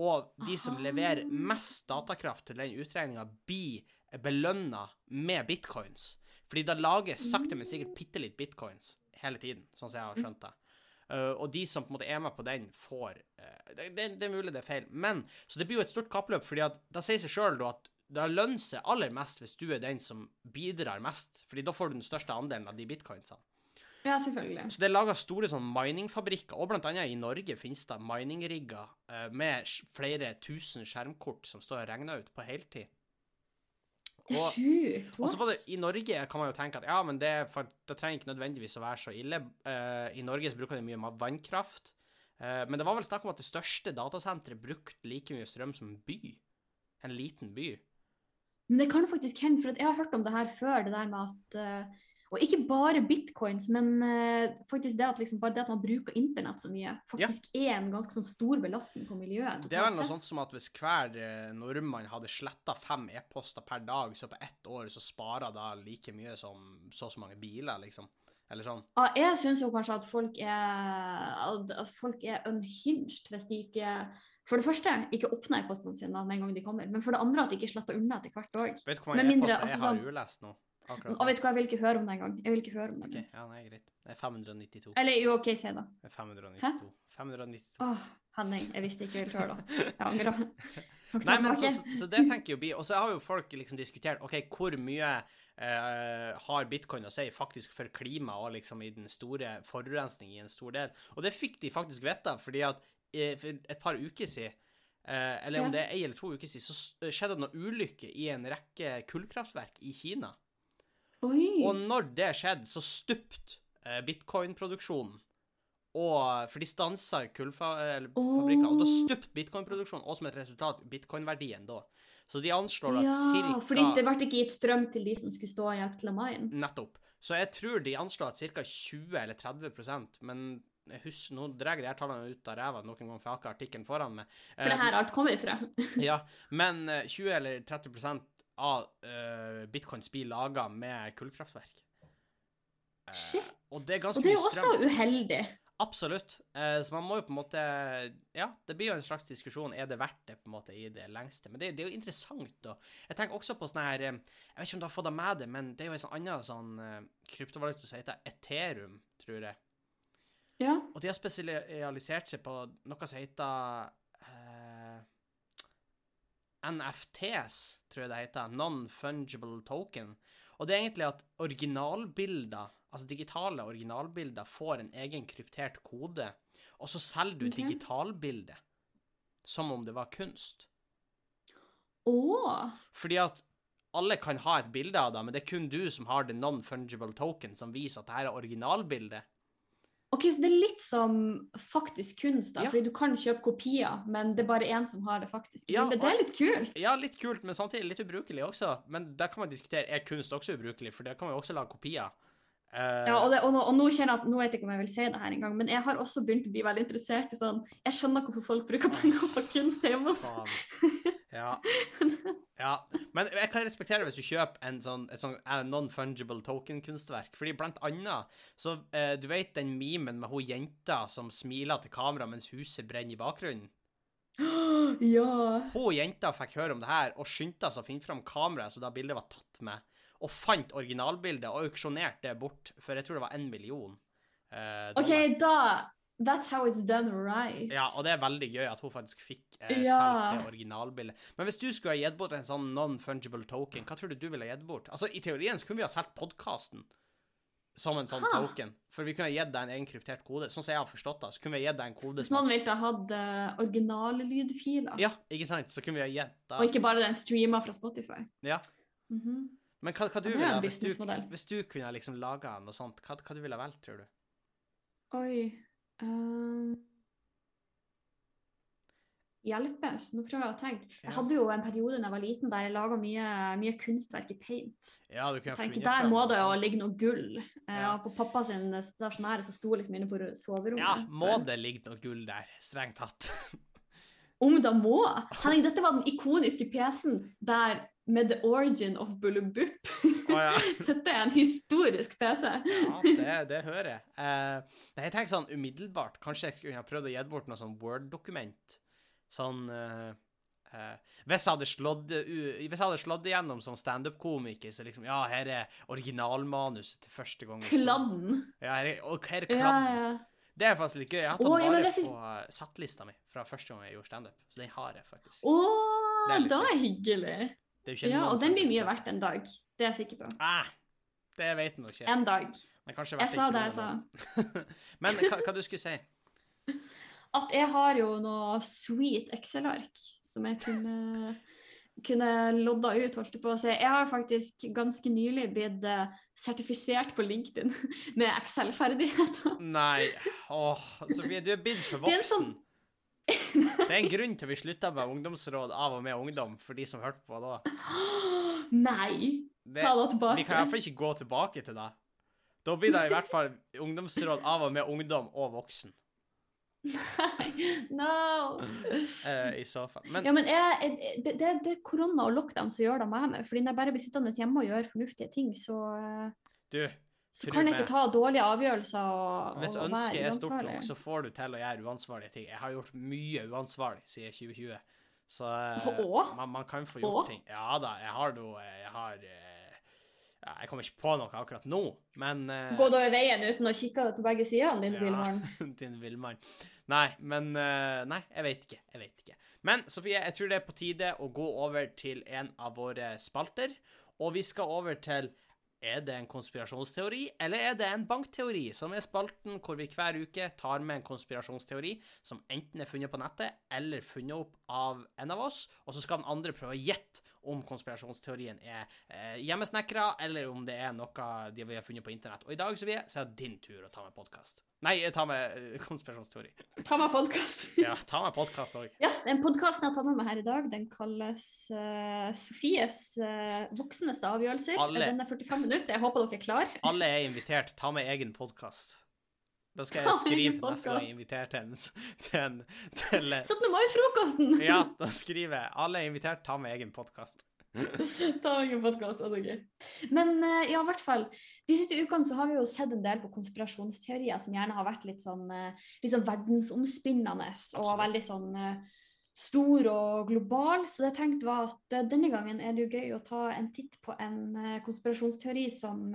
Og de som Aha. leverer mest datakraft til den utregninga, blir belønna med bitcoins. Fordi da lages sakte, men sikkert bitte litt bitcoins hele tiden, sånn som jeg har skjønt det. Uh, og de som på en måte er med på den, får uh, det, det, det er mulig det er feil, men Så det blir jo et stort kappløp, fordi at da sier seg sjøl at det lønner seg aller mest hvis du er den som bidrar mest, fordi da får du den største andelen av de bitcoinsene. Ja, selvfølgelig. Så det er laga store sånn miningfabrikker, og blant annet i Norge finnes det miningrigger uh, med flere tusen skjermkort som står og regner ut på heltid. Det er sjukt. Og så var det. I Norge kan man jo tenke at ja, men det, for, det trenger ikke nødvendigvis å være så ille. Uh, I Norge så bruker de mye vannkraft. Uh, men det var vel snakk om at det største datasenteret brukte like mye strøm som en by. En liten by. Men det kan faktisk hende, for jeg har hørt om det her før, det der med at eh, Og ikke bare bitcoins, men eh, faktisk det at liksom bare det at man bruker internett så mye, faktisk er en ganske sånn stor belastning på miljøet. Det er vel noe sett. sånt som at hvis hver eh, nordmann hadde sletta fem e-poster per dag, så på ett år så sparer da like mye som så og så mange biler, liksom. Eller sånn. Ja, jeg syns jo kanskje at folk er, at folk er unhinged hvis de ikke For det første ikke åpner e-postene sine med en gang de kommer, men for det andre at de ikke sletter unna etter hvert òg. Vet du hvor mange e-poster altså jeg har sånn- ulest nå? Akkurat Og vet du hva, jeg vil ikke høre om det engang. Jeg vil ikke høre om det OK, ja, nei, greit. Det er 592. Eller jo, OK, si det. Det er 592. 592. Åh, Henning, jeg visste ikke ville høre det. Jeg angrer. Nei, men så, så det tenker jo vi. Og så har jo folk liksom diskutert OK, hvor mye eh, har bitcoin å si faktisk for klima og liksom i den store forurensning i en stor del? Og det fikk de faktisk vite, fordi at eh, for et par uker siden eh, eller om det er ei eller to uker siden, så skjedde det noe ulykke i en rekke kullkraftverk i Kina. Oi. Og når det skjedde, så stupte eh, bitcoin-produksjonen. Og, for de stansa kullfabrikkene, og da stupte bitcoin-produksjonen, og som et resultat bitcoin-verdien da. Så de anslår at ja, cirka fordi det ble ikke gitt strøm til de som skulle stå og hjelpe til å mine. Nettopp. Så jeg tror de anslår at ca. 20 eller 30% men jeg husker, nå drar jeg de her tallene ut av ræva noen ganger, for jeg har ikke artikkelen foran meg. For det her alt kommer ifra. Ja, men eh, 20 eller 30 av uh, bitcoins blir laga med kullkraftverk. Eh, Shit. Og det er ganske Og det er jo også uheldig. Absolutt. Uh, så man må jo på en måte Ja, det blir jo en slags diskusjon. Er det verdt det på en måte i det lengste? Men det, det er jo interessant. Og jeg tenker også på sånn her Jeg vet ikke om du har fått det med deg, men det er jo en sånn annen sånn kryptovaluta som heter Ethereum, tror jeg. Ja. Og de har spesialisert seg på noe som heter NFTs, tror jeg det heter. Non-fungible token. Og det er egentlig at originalbilder, altså digitale originalbilder, får en egen kryptert kode, og så selger du okay. digitalbildet som om det var kunst. Oh. Fordi at alle kan ha et bilde av det, men det er kun du som har det non-fungible token som viser at det her er originalbildet. Ok, så det er litt som faktisk kunst, da. Ja. Fordi du kan kjøpe kopier, men det er bare én som har det faktiske Ja, bildet. Det er litt kult. Ja, litt kult, men samtidig litt ubrukelig også. Men der kan man diskutere er kunst også ubrukelig, for der kan man jo også lage kopier. Uh, Ja, og, det, og, nå, og nå kjenner jeg at, nå vet jeg ikke om jeg vil si det her engang, men jeg har også begynt å bli veldig interessert i sånn Jeg skjønner hvorfor folk bruker penger på kunst hjemme hos. Ja. ja. Men jeg kan respektere hvis du kjøper en sånn, et sånn eh, non-fungible token-kunstverk. Fordi blant annet Så eh, du vet den memen med hun jenta som smiler til kamera mens huset brenner i bakgrunnen? Ja. Hun jenta fikk høre om det her og skyndte seg å finne fram kameraet som da bildet var tatt med, og fant originalbildet og auksjonerte det bort for jeg tror det var en million. eh, OK, da That's how it's done right. Ja, og det er veldig gøy at hun faktisk fikk eh, Ja. solgt det originalbildet. Men hvis du skulle ha gitt bort en sånn non-fungible token, hva tror du du ville gitt bort? Altså, I teorien så kunne vi ha solgt podkasten som en sånn Ha. token. For vi kunne ha gitt deg en egen kryptert kode. Sånn som jeg har forstått det, så kunne vi ha gitt deg en kode Hvis noen ville ha hatt uh, originallydfiler. Ja, ikke sant? Så kunne vi ha gitt og ikke bare den streama fra Spotify. Ja. Mhm. Men hva, hva du ville ha hvis du, businessmodell. hvis du kunne liksom laga noe sånt? Hva, hva du ville valgt, tror du? Oi ehm, Hjelpes. Nå prøver jeg å tenke. Jeg hadde jo en periode da jeg var liten der jeg laga mye, mye kunstverk i paint. Ja, du kan tenkte, Der må det jo ligge noe gull. Eh, Ja. På pappa sin stasjonære så sto liksom inne på soverommet. Ja, må det ligge noe gull der? Strengt tatt. Om det må! Henning, dette var den ikoniske PC-en der med the origin of Bullebup. Oh, ja. dette er en historisk PC. Ja, det, det hører jeg. Eh, jeg tenker sånn umiddelbart Kanskje jeg kunne ha prøvd å gi bort noe sånn Word-dokument. Sånn eh, eh, hvis, jeg hadde slått, uh, hvis jeg hadde slått igjennom som standup-komiker, så liksom Ja, her er originalmanuset til første gang. Kladden. Ja, her er, her er kladden. ja. Det er faktisk litt gøy. Jeg har tatt ja, men vare det er på sattlista settlista mi fra første gang jeg gjorde standup. Så den har jeg faktisk. Å, Det er da er hyggelig. Ja, og den blir mye verdt en dag. Det er jeg sikker på. Ah, det vet jeg ikke. En dag. Jeg sa det jeg sa. Men hva, hva du skulle si? At jeg har jo noe sweet Excel-ark som jeg kunne, kunne lodda ut, holdt jeg på å si. Jeg har faktisk ganske nylig blitt eh, sertifisert på LinkedIn med Excel-ferdigheter. Nei. Åh, Sofie, du er blitt for en voksen. Det er en grunn til vi slutta med ungdomsråd av og med ungdom, for de som hørte på da. Nei! Det, Ta det vi kan i hvert fall ikke gå tilbake til det. Da blir det i hvert fall ungdomsråd av og med ungdom og voksen, Nei! no! eh, i så fall. Men Ja, men jeg, jeg, det, det, det er korona og lockdown som gjør det med meg. Fordi når jeg bare blir sittende hjemme og gjør fornuftige ting, så, eh, du, så kan jeg ikke ta dårlige avgjørelser og, hvis og ønsket er stort nok, så får du til å gjøre uansvarlige ting. Jeg har gjort mye uansvarlig siden 2020, så eh, man, man kan få gjort Åh? ting. Ja da, jeg har noe Jeg har eh, ja, Jeg kommer ikke på noe akkurat nå, men uh, Gå da i veien uten å kikke til begge sidene, din Ja. villmann. Din villmann. Nei, men uh, Nei, jeg vet ikke. Jeg vet ikke. Men Sofie, jeg tror det er på tide å gå over til en av våre spalter. Og vi skal over til Er det en konspirasjonsteori, eller er det en bankteori, som er spalten hvor vi hver uke tar med en konspirasjonsteori som enten er funnet på nettet eller funnet opp av en av oss, og så skal den andre prøve å gjette om konspirasjonsteorien er eh, hjemmesnekra, eller om det er noe de har funnet på internett. Og i dag så er det din tur å ta med podkast. Nei, ta med eh, konspirasjonsteori. Ta med podkast. Ja, ta med podkast òg. Ja, den podkasten jeg har tatt med meg her i dag, den kalles uh, Sofies uh, voksneste avgjørelser. Alle- Den er 45 minutter. Jeg håper dere er klar. Alle er invitert. Ta med egen podkast. Da skal jeg skrive til neste gang jeg inviterer til en, til en til, 17. mai-frokosten! Ja, da skriver jeg 'Alle er invitert, ta med egen podkast'. Ta ingen podkast, det er gøy. Men eh, ja, i hvert fall. De siste ukene så har vi jo sett en del på konspirasjonsteorier som gjerne har vært litt sånn, eh, litt sånn verdensomspinnende og veldig sånn eh, stor og global. Så det jeg tenkte var at denne gangen er det jo gøy å ta en titt på en konspirasjonsteori som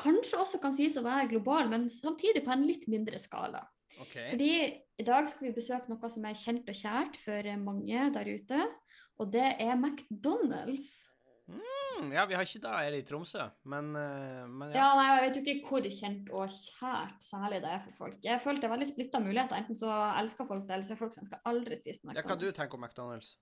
kanskje også kan sies å være global, men samtidig på en litt mindre skala. Okay. Fordi i dag skal vi besøke noe som er kjent og kjært for mange der ute, og det er McDonald's. Mm, ja, vi har ikke det i Tromsø, men, eh, men Ja, ja. nei, Jeg vet jo ikke hvor kjent og kjært særlig det er for folk. Jeg føler det er veldig splitta muligheter. Enten så elsker folk det, eller så er folk som skal aldri spise på McDonald's. ja. Hva du tenker om McDonald's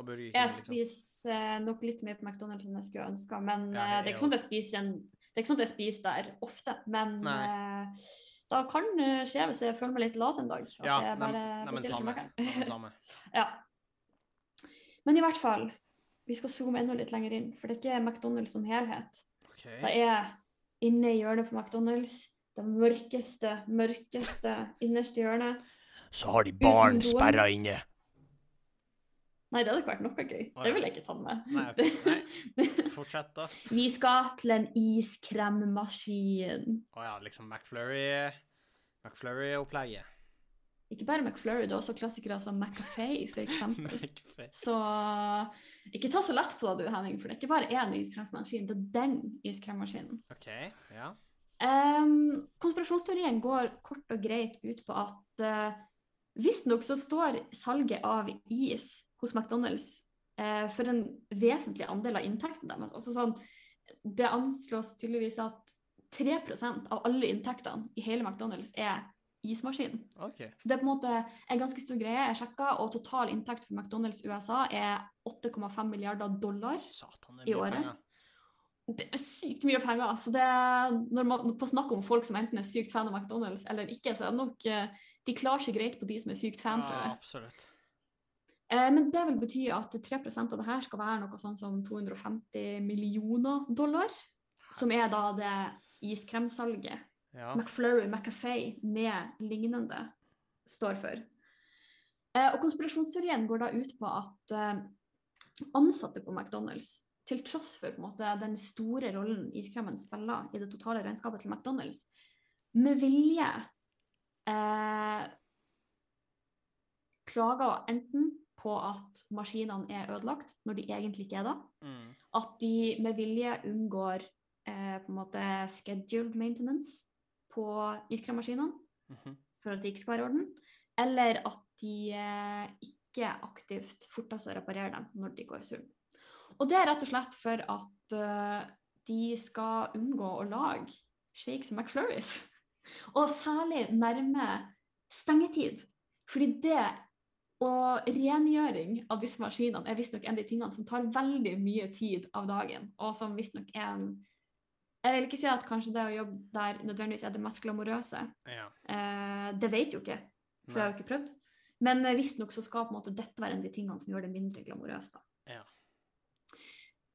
og Burger King? Jeg liksom? spiser eh, nok litt mye på McDonald's enn jeg skulle ønska, men Ja, eh, jeg det er sånn at jeg spiser en det er ikke sånn at jeg spiser der ofte, men eh, da kan det skje hvis jeg føler meg litt lat en dag. at Ja, jeg nei, bare nei, men samme. Samme. Ja. Men i hvert fall, vi skal zoome enda litt lenger inn, for det er ikke McDonald's som helhet. Okay. Det er inne i hjørnet på McDonald's, det mørkeste, mørkeste, innerste hjørnet. Så har de barn sperra inne. Nei, det hadde ikke vært noe gøy. Det ville jeg ikke tatt med. Nei, nei. Fortsett, da. Vi skal til en iskremmaskin. Å ja, liksom McFlurry McFlurry-opplegget. Ikke bare McFlurry, det er også klassikere som for eksempel. Så ikke ta så lett på det, du, Henning, for det er ikke bare én iskremmaskin, det er den iskremmaskinen. Okay, ja. Um, konspirasjonsteorien går kort og greit ut på at uh, visstnok så står salget av is hos McDonald's uh, for en vesentlig andel av inntekten deres. Altså sånn, det anslås tydeligvis at 3% av alle inntektene i hele McDonald's er ismaskinen. Okay. Så det er på en måte en ganske stor greie. Jeg sjekka, og total inntekt for McDonald's USA er 8,5 milliarder dollar. Satan, I året? penger. Det er sykt mye penger. Så det, når man på snakk om folk som enten er sykt fan av McDonald's eller ikke, så er det nok eh, De klarer seg greit på de som er sykt fan, tror Ja, jeg. absolutt. Eh, men det vil bety at 3% av det her skal være noe sånn som 250 millioner dollar. Som er da det iskremsalget Ja. McFlurry, McAfee med lignende står for. Eh, og konspirasjonsteorien går da ut på at eh, ansatte på McDonald's, til tross for måte, den store rollen iskremen spiller i det totale regnskapet til McDonald's, med vilje eh, klager enten på at maskinene er ødelagt, når de egentlig ikke er det, Mm. at de med vilje unngår eh, på en måte scheduled maintenance på iskremmaskinene Mhm. for at det ikke skal være orden, eller at de eh, ikke aktivt forter seg å reparere dem når de går sulten. Og det er rett og slett for at uh, de skal unngå å lage shakes og McFlurries. Og særlig nærme stengetid. Fordi det og rengjøring av disse maskinene er visstnok en av de tingene som tar veldig mye tid av dagen, og som visstnok er en Jeg vil ikke si at kanskje det å jobbe der nødvendigvis er det mest glamorøse. Ja. Eh, det vet jo ikke, for jeg har jo ikke prøvd. Men eh, visstnok så skal på en måte dette være en av de tingene som gjør det mindre glamorøst. da. Ja.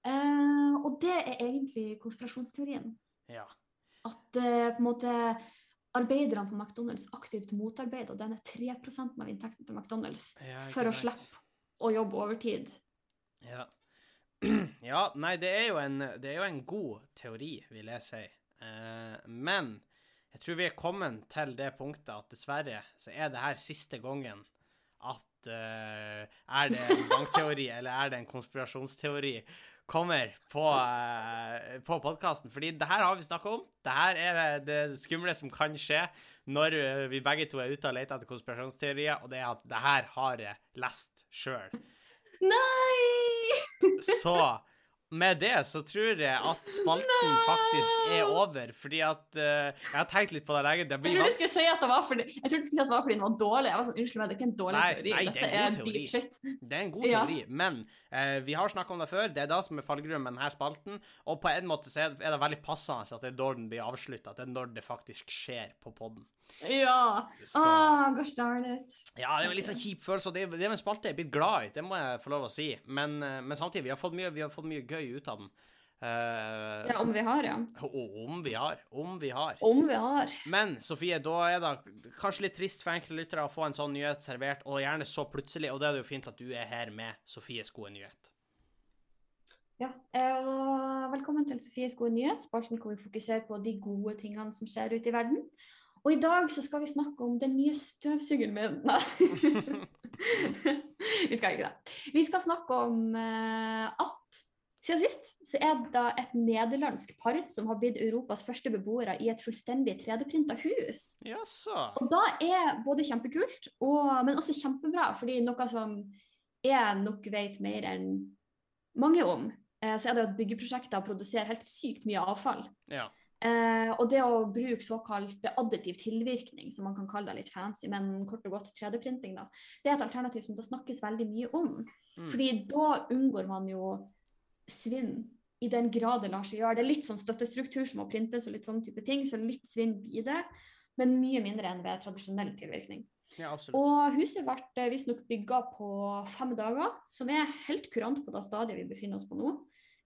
Eh, og det er egentlig konspirasjonsteorien. ja. At eh, på en måte arbeiderne på McDonald's aktivt motarbeider denne 3 av inntekten til McDonald's for å slippe å jobbe overtid. Ja. ja, nei, det er, jo en, det er jo en god teori, vil jeg si. Eh, men jeg tror vi er kommet til det punktet at dessverre så er det her siste gangen at eh, Er det en bankteori eller er det en konspirasjonsteori kommer på, eh, på podkasten. Fordi det her har vi snakka om. Det her er det skumle som kan skje når eh, vi begge to er ute og leter etter konspirasjonsteorier, og det er at det her har jeg lest sjøl. Nei! Så med det så tror jeg at spalten faktisk er over, fordi at uh, Jeg har tenkt litt på det lenge. Det Jeg blir trodde du skulle si at det var fordi, jeg trodde du skulle si at det var fordi den var dårlig. Jeg var sånn, Unnskyld meg, det er ikke en dårlig Nei, teori. nei, det er Dette er teori. deep shit. Det er en god Ja. teori, men uh, vi har snakka om det før. Det er det som er fallgrunnen med denne spalten. Og på en måte så det, er det veldig passende at det er når den blir avslutta. At det er når det faktisk skjer på poden. Ja. Så Ah, gosh darn it. Ja, det er en litt sånn kjip følelse. og Det, det er en spalte jeg er blitt glad i, det må jeg få lov å si. Men, eh, men samtidig, vi har, fått mye, vi har fått mye gøy ut av den. Uh, Ja, om vi har, ja. om vi har. Om vi har. Om vi har. Men Sofie, da er det kanskje litt trist for enkelte lyttere å få en sånn nyhet servert, og gjerne så plutselig. Og da er det jo fint at du er her med Sofies gode nyhet. Ja. eh, og velkommen til Sofies gode nyhet, spalten hvor vi fokuserer på de gode tingene som skjer ute i verden. Og i dag så skal vi snakke om den nye støvsugeren min. Nei. vi skal ikke det. Vi skal snakke om eh, at siden sist så er det et nederlandsk par som har blitt Europas første beboere i et fullstendig 3D-printa hus. Jaså. Og da er både kjempekult, og, men også kjempebra, fordi noe som jeg nok vet mer enn mange om, eh, så er det at byggeprosjekter produserer helt sykt mye avfall. Ja. Eh, og det å bruke såkalt additiv tilvirkning, som man kan kalle det litt fancy, men kort og godt 3D-printing, da, det er et alternativ som det snakkes veldig mye om. Mm. Fordi da unngår man jo svinn i den grad det lar seg gjøre. Det er litt sånn støttestruktur som må printes og litt sånn type ting, så litt svinn blir det, men mye mindre enn ved tradisjonell tilvirkning. ja. Og huset ble visstnok bygga på fem dager, som er helt kurant på det stadiet vi befinner oss på nå,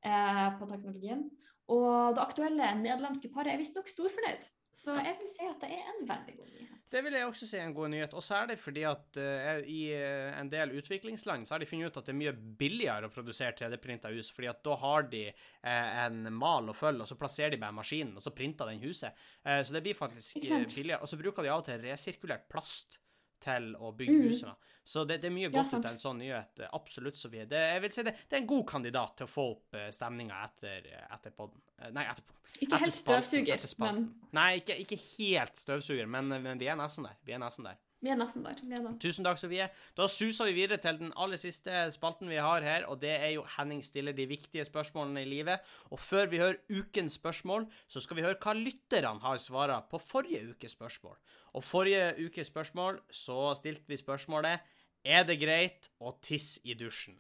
eh, på teknologien. Og det aktuelle nederlandske paret er visstnok storfornøyd. Så jeg vil si at det er en veldig god nyhet. Det vil jeg også si er en god nyhet, og særlig fordi at uh, i eh, en del utviklingsland så har de funnet ut at det er mye billigere å produsere 3D-printa hus, fordi at da har de uh, en mal å følge, og så plasserer de bare maskinen, og så printer den huset. Uh, så det blir faktisk billigere. Og så bruker de av og til resirkulert plast til å bygge husene. huset. Så det, det er mye Ja, godt ut av en sånn nyhet. eh, Absolutt, Sofie. Det, jeg vil si det, det er en god kandidat til å få opp uh, stemninga etter, etter podden. Eh, nei, etterpå. Ikke Etter helt støvsuger, men Nei, ikke, ikke helt støvsuger, men, men vi er nesten der. Vi er nesten der. Vi er nesten der. Vi er da. Tusen takk, Sofie. Da suser vi videre til den aller siste spalten vi har her, og det er jo Henning stiller de viktige spørsmålene i livet. Og før vi hører ukens spørsmål, så skal vi høre hva lytterne har svara på forrige ukes spørsmål. Og forrige ukes spørsmål så stilte vi spørsmålet Er det greit å tisse i dusjen?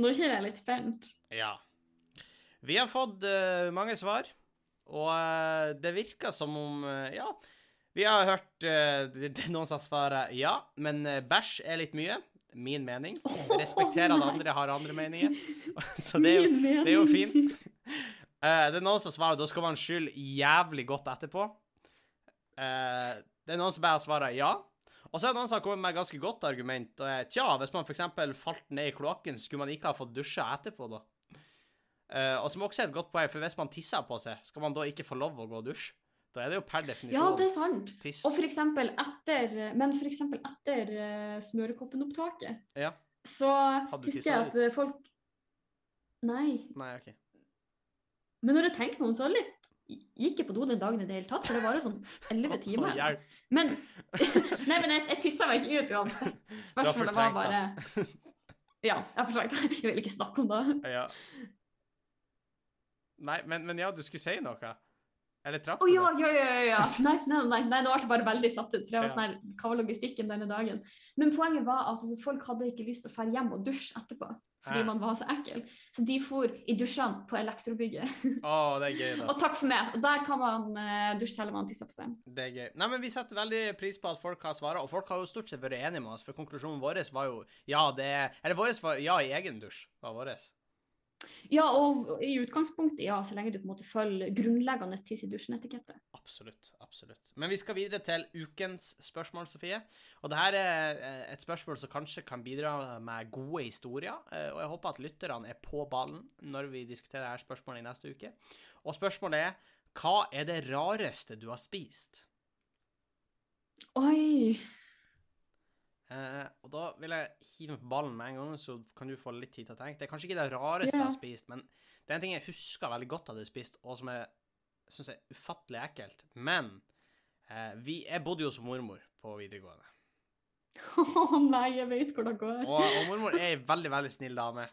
Nå kjenner jeg litt spent. Ja. Vi har fått uh, mange svar, og uh, det virker som om uh, Ja. Vi har hørt uh, noen som svarer ja, men uh, bæsj er litt mye. Min mening. Respekterer at andre har andre meninger. Så det er jo, det er jo fint. Uh, det er noen som svarer da skal man skylde jævlig godt etterpå. Uh, det er noen som bare svarer ja. Og så er det noen som har kommet med et ganske godt argument. Og er, tja, hvis man f.eks. falt ned i kloakken, skulle man ikke ha fått dusja etterpå, da? Uh, og som også er et godt poeng, for hvis man tisser på seg, skal man da ikke få lov å gå og dusje? Da er det jo per definisjon Ja, det er sant. tiss. Og for eksempel etter, men for eksempel etter uh, smørekoppenopptaket, Ja. så husker jeg at ut? eh, folk Nei. Nei, OK. Men når jeg tenker meg om, så litt gikk jeg på do den dagen i det hele tatt, for det var jo sånn elleve timer. Men Nei, men jeg, jeg tissa meg ikke ut uansett. Spørsmålet var bare Ja, jeg har det. Jeg vil ikke snakke om det. Ja. Nei, men, men ja, du skulle si noe? Eller traff Å du ja, ja, ja, ja, ja. Nei, nei, nei, nei, nå ble jeg bare veldig satt ut. For jeg var sånn hva var logistikken denne dagen? Men poenget var at altså, folk hadde ikke lyst til å dra hjem og dusje etterpå. Fordi Hæ? man var så ekkel. Så de for i dusjene på elektrobygget. Oh, det er gøy, da. Og takk for meg. Og der kan man uh, dusje selv om man tisser på seg. Det er gøy. Nei, men Vi setter veldig pris på at folk har svara, og folk har jo stort sett vært enige med oss. For konklusjonen vår var jo ja, det er Eller vår var ja i egen dusj. var våres. Ja, og i utgangspunktet, ja, så lenge du på en måte følger grunnleggende tiss i dusjen-etikette. Absolutt. absolutt. Men vi skal videre til ukens spørsmål, Sofie. Og det her er eh, et spørsmål som kanskje kan bidra med gode historier. eh, Og jeg håper at lytterne er på ballen når vi diskuterer dette spørsmålet i neste uke. Og spørsmålet er hva er det rareste du har spist? Oi! Eh, og da vil jeg hive meg på ballen med en gang, så kan du få litt tid til å tenke. Det er kanskje ikke det rareste jeg har spist, men det er en ting jeg husker veldig godt at jeg spist, og som jeg syns er ufattelig ekkelt. Men eh, vi, jeg bodde jo som mormor på videregående. Å nei, jeg vet hvor det går. Og, og mormor er ei veldig, veldig snill dame.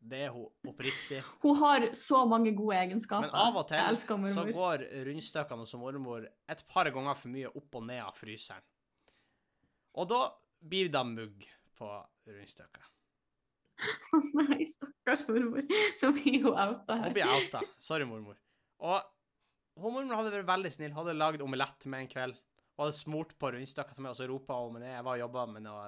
Det er hun oppriktig. Hun har så mange gode egenskaper. Men av og til så går rundstykkene hos mormor et par ganger for mye opp og ned av fryseren. Og da blir da mugg på rundstykket. Nei, stakkars mormor. Nå blir hun outa Hun her. blir outa. Sorry, mormor. Og hun mormor hadde vært veldig snill. Hun Hadde lagd omelett med en kveld. Hun hadde smurt på rundstykket til meg, og så ropa hun meg ned. Jeg var og jobba med noe,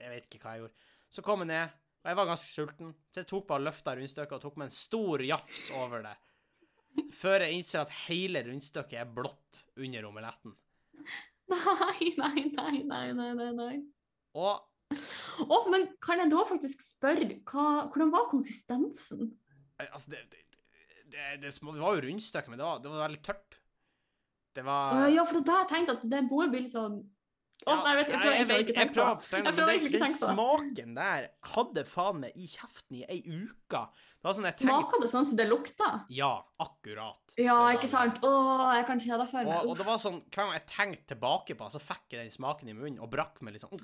jeg, vet ikke hva jeg gjorde. Så kom jeg ned, og jeg var ganske sulten. Så jeg tok bare løfta rundstykket og tok meg en stor jafs over det. Før jeg innser at hele rundstykket er blått under omeletten. Nei, nei, nei, nei, nei, nei. Og oh, men kan jeg da faktisk spørre, hva, hvordan var konsistensen? altså, det, det, det, det, det var jo rundstykke, men det var, det var veldig tørt. Det var ja, for da har jeg tenkt at det må bli litt sånn Å, nei, vet jeg prøver jeg, ikke å tenke på ikke den, den det. smaken der hadde faen meg i kjeften i ei uke. Det var sånn Smaker det sånn som det lukta? Ja, akkurat. Ja, ikke sant? Å, jeg kan se det for meg. Og, og det var sånn, hver gang jeg tenkte tilbake på så fikk jeg den smaken i munnen og brakk meg litt sånn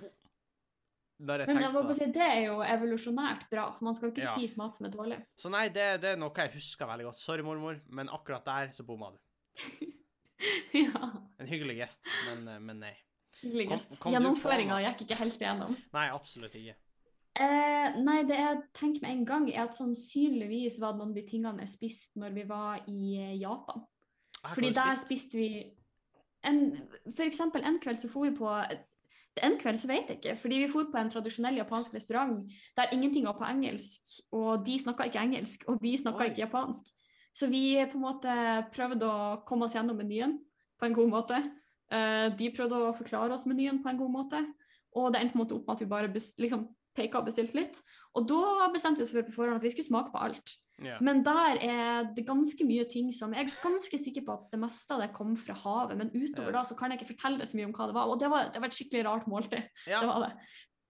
jeg Men jeg må på bare det. si, det er jo evolusjonært bra, for man skal ikke Ja. spise mat som er dårlig. Så nei, det, det er noe jeg husker veldig godt. Sorry, mormor, men akkurat der så bomma du. ja, En hyggelig gjest, men, eh, men nei. hyggelig gjest. Gjennomføringa gikk ikke helt igjennom. Nei, absolutt ikke. Eh, nei, det jeg tenker med en gang, er at sannsynligvis var det noen av de tingene jeg spiste når vi var i eh, Japan. Fordi der spiste vi en, For eksempel en kveld så for vi på En kveld så vet jeg ikke, fordi vi for på en tradisjonell japansk restaurant der ingenting var på engelsk, og de snakka ikke engelsk, og vi snakka ikke japansk. Så vi på en måte prøvde å komme oss gjennom menyen på en god måte. Eh, de prøvde å forklare oss menyen på en god måte, og det endte på en måte opp med at vi bare best, liksom, peka og bestilte litt. Og da bestemte vi oss for på forhånd at vi skulle smake på alt. Ja. Men der er det ganske mye ting som Jeg er ganske sikker på at det meste av det kom fra havet, men utover yeah. da så kan jeg ikke fortelle så mye om hva det var. Og det var, det var et skikkelig rart måltid. Yeah. Det var det.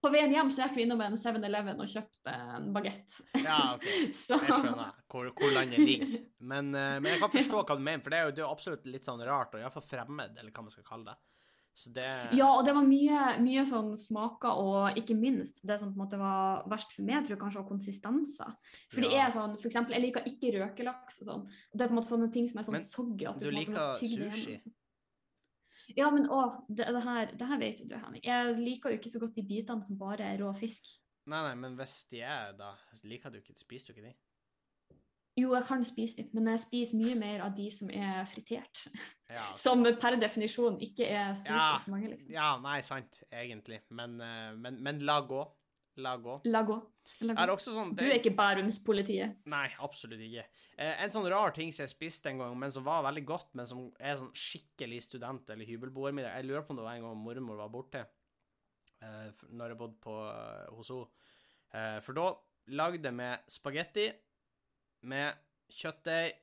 På veien hjem så gikk vi innom en 7-Eleven og kjøpte en bagett. ja, OK. Så Jeg skjønner hvor, hvor landet ligger. Men, eh, men jeg kan forstå hva du mener, for det er jo, det er absolutt litt sånn rart, og iallfall fremmed, eller hva man skal kalle det. Så det Ja, og det var mye, mye sånn smaker, og ikke minst det som på en måte var verst for meg, tror jeg kanskje var konsistenser. For det er sånn, for eksempel, jeg liker ikke røkelaks og sånn. Det er på en måte sånne ting som er sånn Men soggy. at du liker sushi? liksom. Ja, men å, det, det, her, det her vet du, Henning. Jeg liker jo ikke så godt de bitene som bare er rå fisk. Nei, nei, men hvis de er da Liker du ikke Spiser du ikke de? Jo, jeg kan spise litt, men jeg spiser mye mer av de som er fritert. Ja, Som per definisjon ikke er sushi Ja. for mange, liksom. ja nei, sant, egentlig. Men, eh, men, men la gå. La gå. La gå. La gå. er sånn Du er ikke Bærumspolitiet. Nei, absolutt ikke. Eh, en sånn rar ting som jeg spiste en gang, men som var veldig godt, men som er sånn skikkelig student- eller hybelboermiddag Jeg lurer på om det var en gang mormor var borte, eh, når jeg bodde på, hos henne. For da lagde jeg med spagetti med kjøttdeig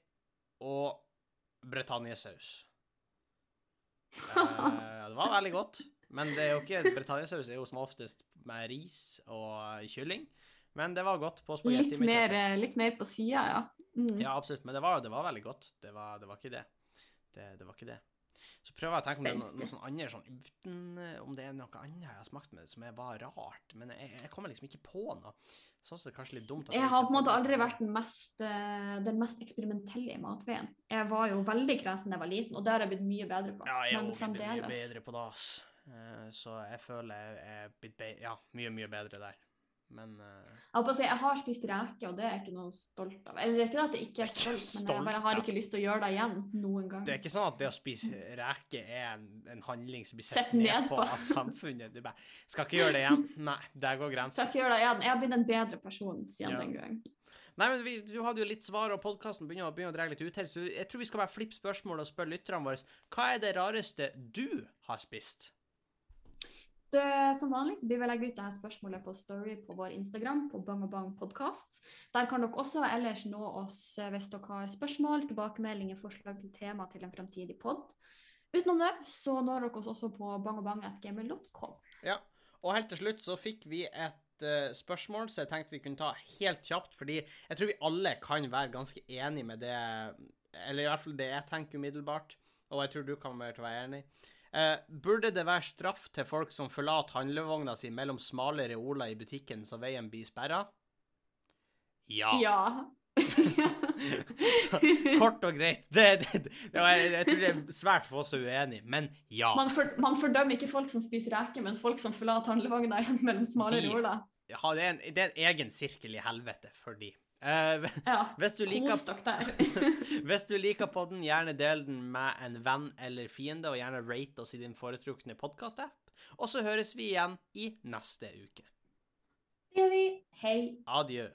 og bretagnesaus. Eh, det var veldig godt, men det er jo ikke britanniasaus er jo som oftest med ris og kylling. Men det var godt på spagetti Litt mer, eh, litt mer på sida, ja. Mm. Ja, absolutt. Men det var, det var veldig godt. Det var, det var ikke det. det. Det var ikke det. Så prøver jeg å tenke om det er noe, noe sånn annet sånn uten eh, Om det er noe annet jeg har smakt med som var rart. Men jeg, jeg kommer liksom ikke på noe. Sånn er det kanskje litt dumt. at Jeg har på en måte aldri vært den mest, eh, den mest eksperimentelle i matveien. Jeg var jo veldig kresen da jeg var liten, og det har jeg blitt mye bedre på. Ja, jeg Men jo blitt mye bedre på det, ass. Eh, Så jeg føler jeg er blitt ja, mye, mye bedre der. Men uh... Jeg, si, jeg har spist reker, og det er jeg ikke noe stolt av. Eller det er ikke det at jeg ikke er stolt, men jeg bare har ikke lyst til å gjøre det igjen noen gang. det er ikke sånn at det å spise reker er en, en handling som blir Sett sett ned ned på av samfunnet. Du bare Skal ikke gjøre det igjen. Nei, der går Skal ikke gjøre det igjen. Jeg har blitt en bedre person siden Ja. den gang. Nei, men vi, Du hadde jo litt svar, og podkasten begynner, begynner å dra litt ut her, så jeg tror vi skal bare flippe spørsmålet og spørre lytterne våre hva er det rareste du har spist? Som vanlig så blir vi legge ut dette spørsmålet på Story på vår Instagram, på Bang Bang Podcast. Der kan dere også ellers nå oss eh, hvis dere har spørsmål, tilbakemeldinger, forslag til tema til en fremtidig pod. Utenom det så når dere oss også på bangobang.gmail.com. Ja, og helt til slutt så fikk vi et eh, spørsmål så jeg tenkte vi kunne ta helt kjapt, fordi jeg tror vi alle kan være ganske enig med det, eller i hvert fall det jeg tenker umiddelbart, og jeg tror du kan være enig. Eh, burde det være straff til folk som forlater handlevogna si mellom smale reoler i butikken så veien blir sperra? ja. Ja. Så, kort og greit. Det, det, det, jeg, jeg tror det er svært få som er uenig, men ja. Man, for, man fordømmer ikke folk som spiser reker, men folk som forlater handlevogna igjen mellom smale De- roller. ja det, er en, det er en egen sirkel i helvete for de. Eh, Ja. hvis, du liker, hvis du liker podden, gjerne del den med en venn eller fiende, og gjerne rate oss i din foretrukne podkast-app. Og så høres vi igjen i neste uke. Det gjør vi. Hei. Adjø.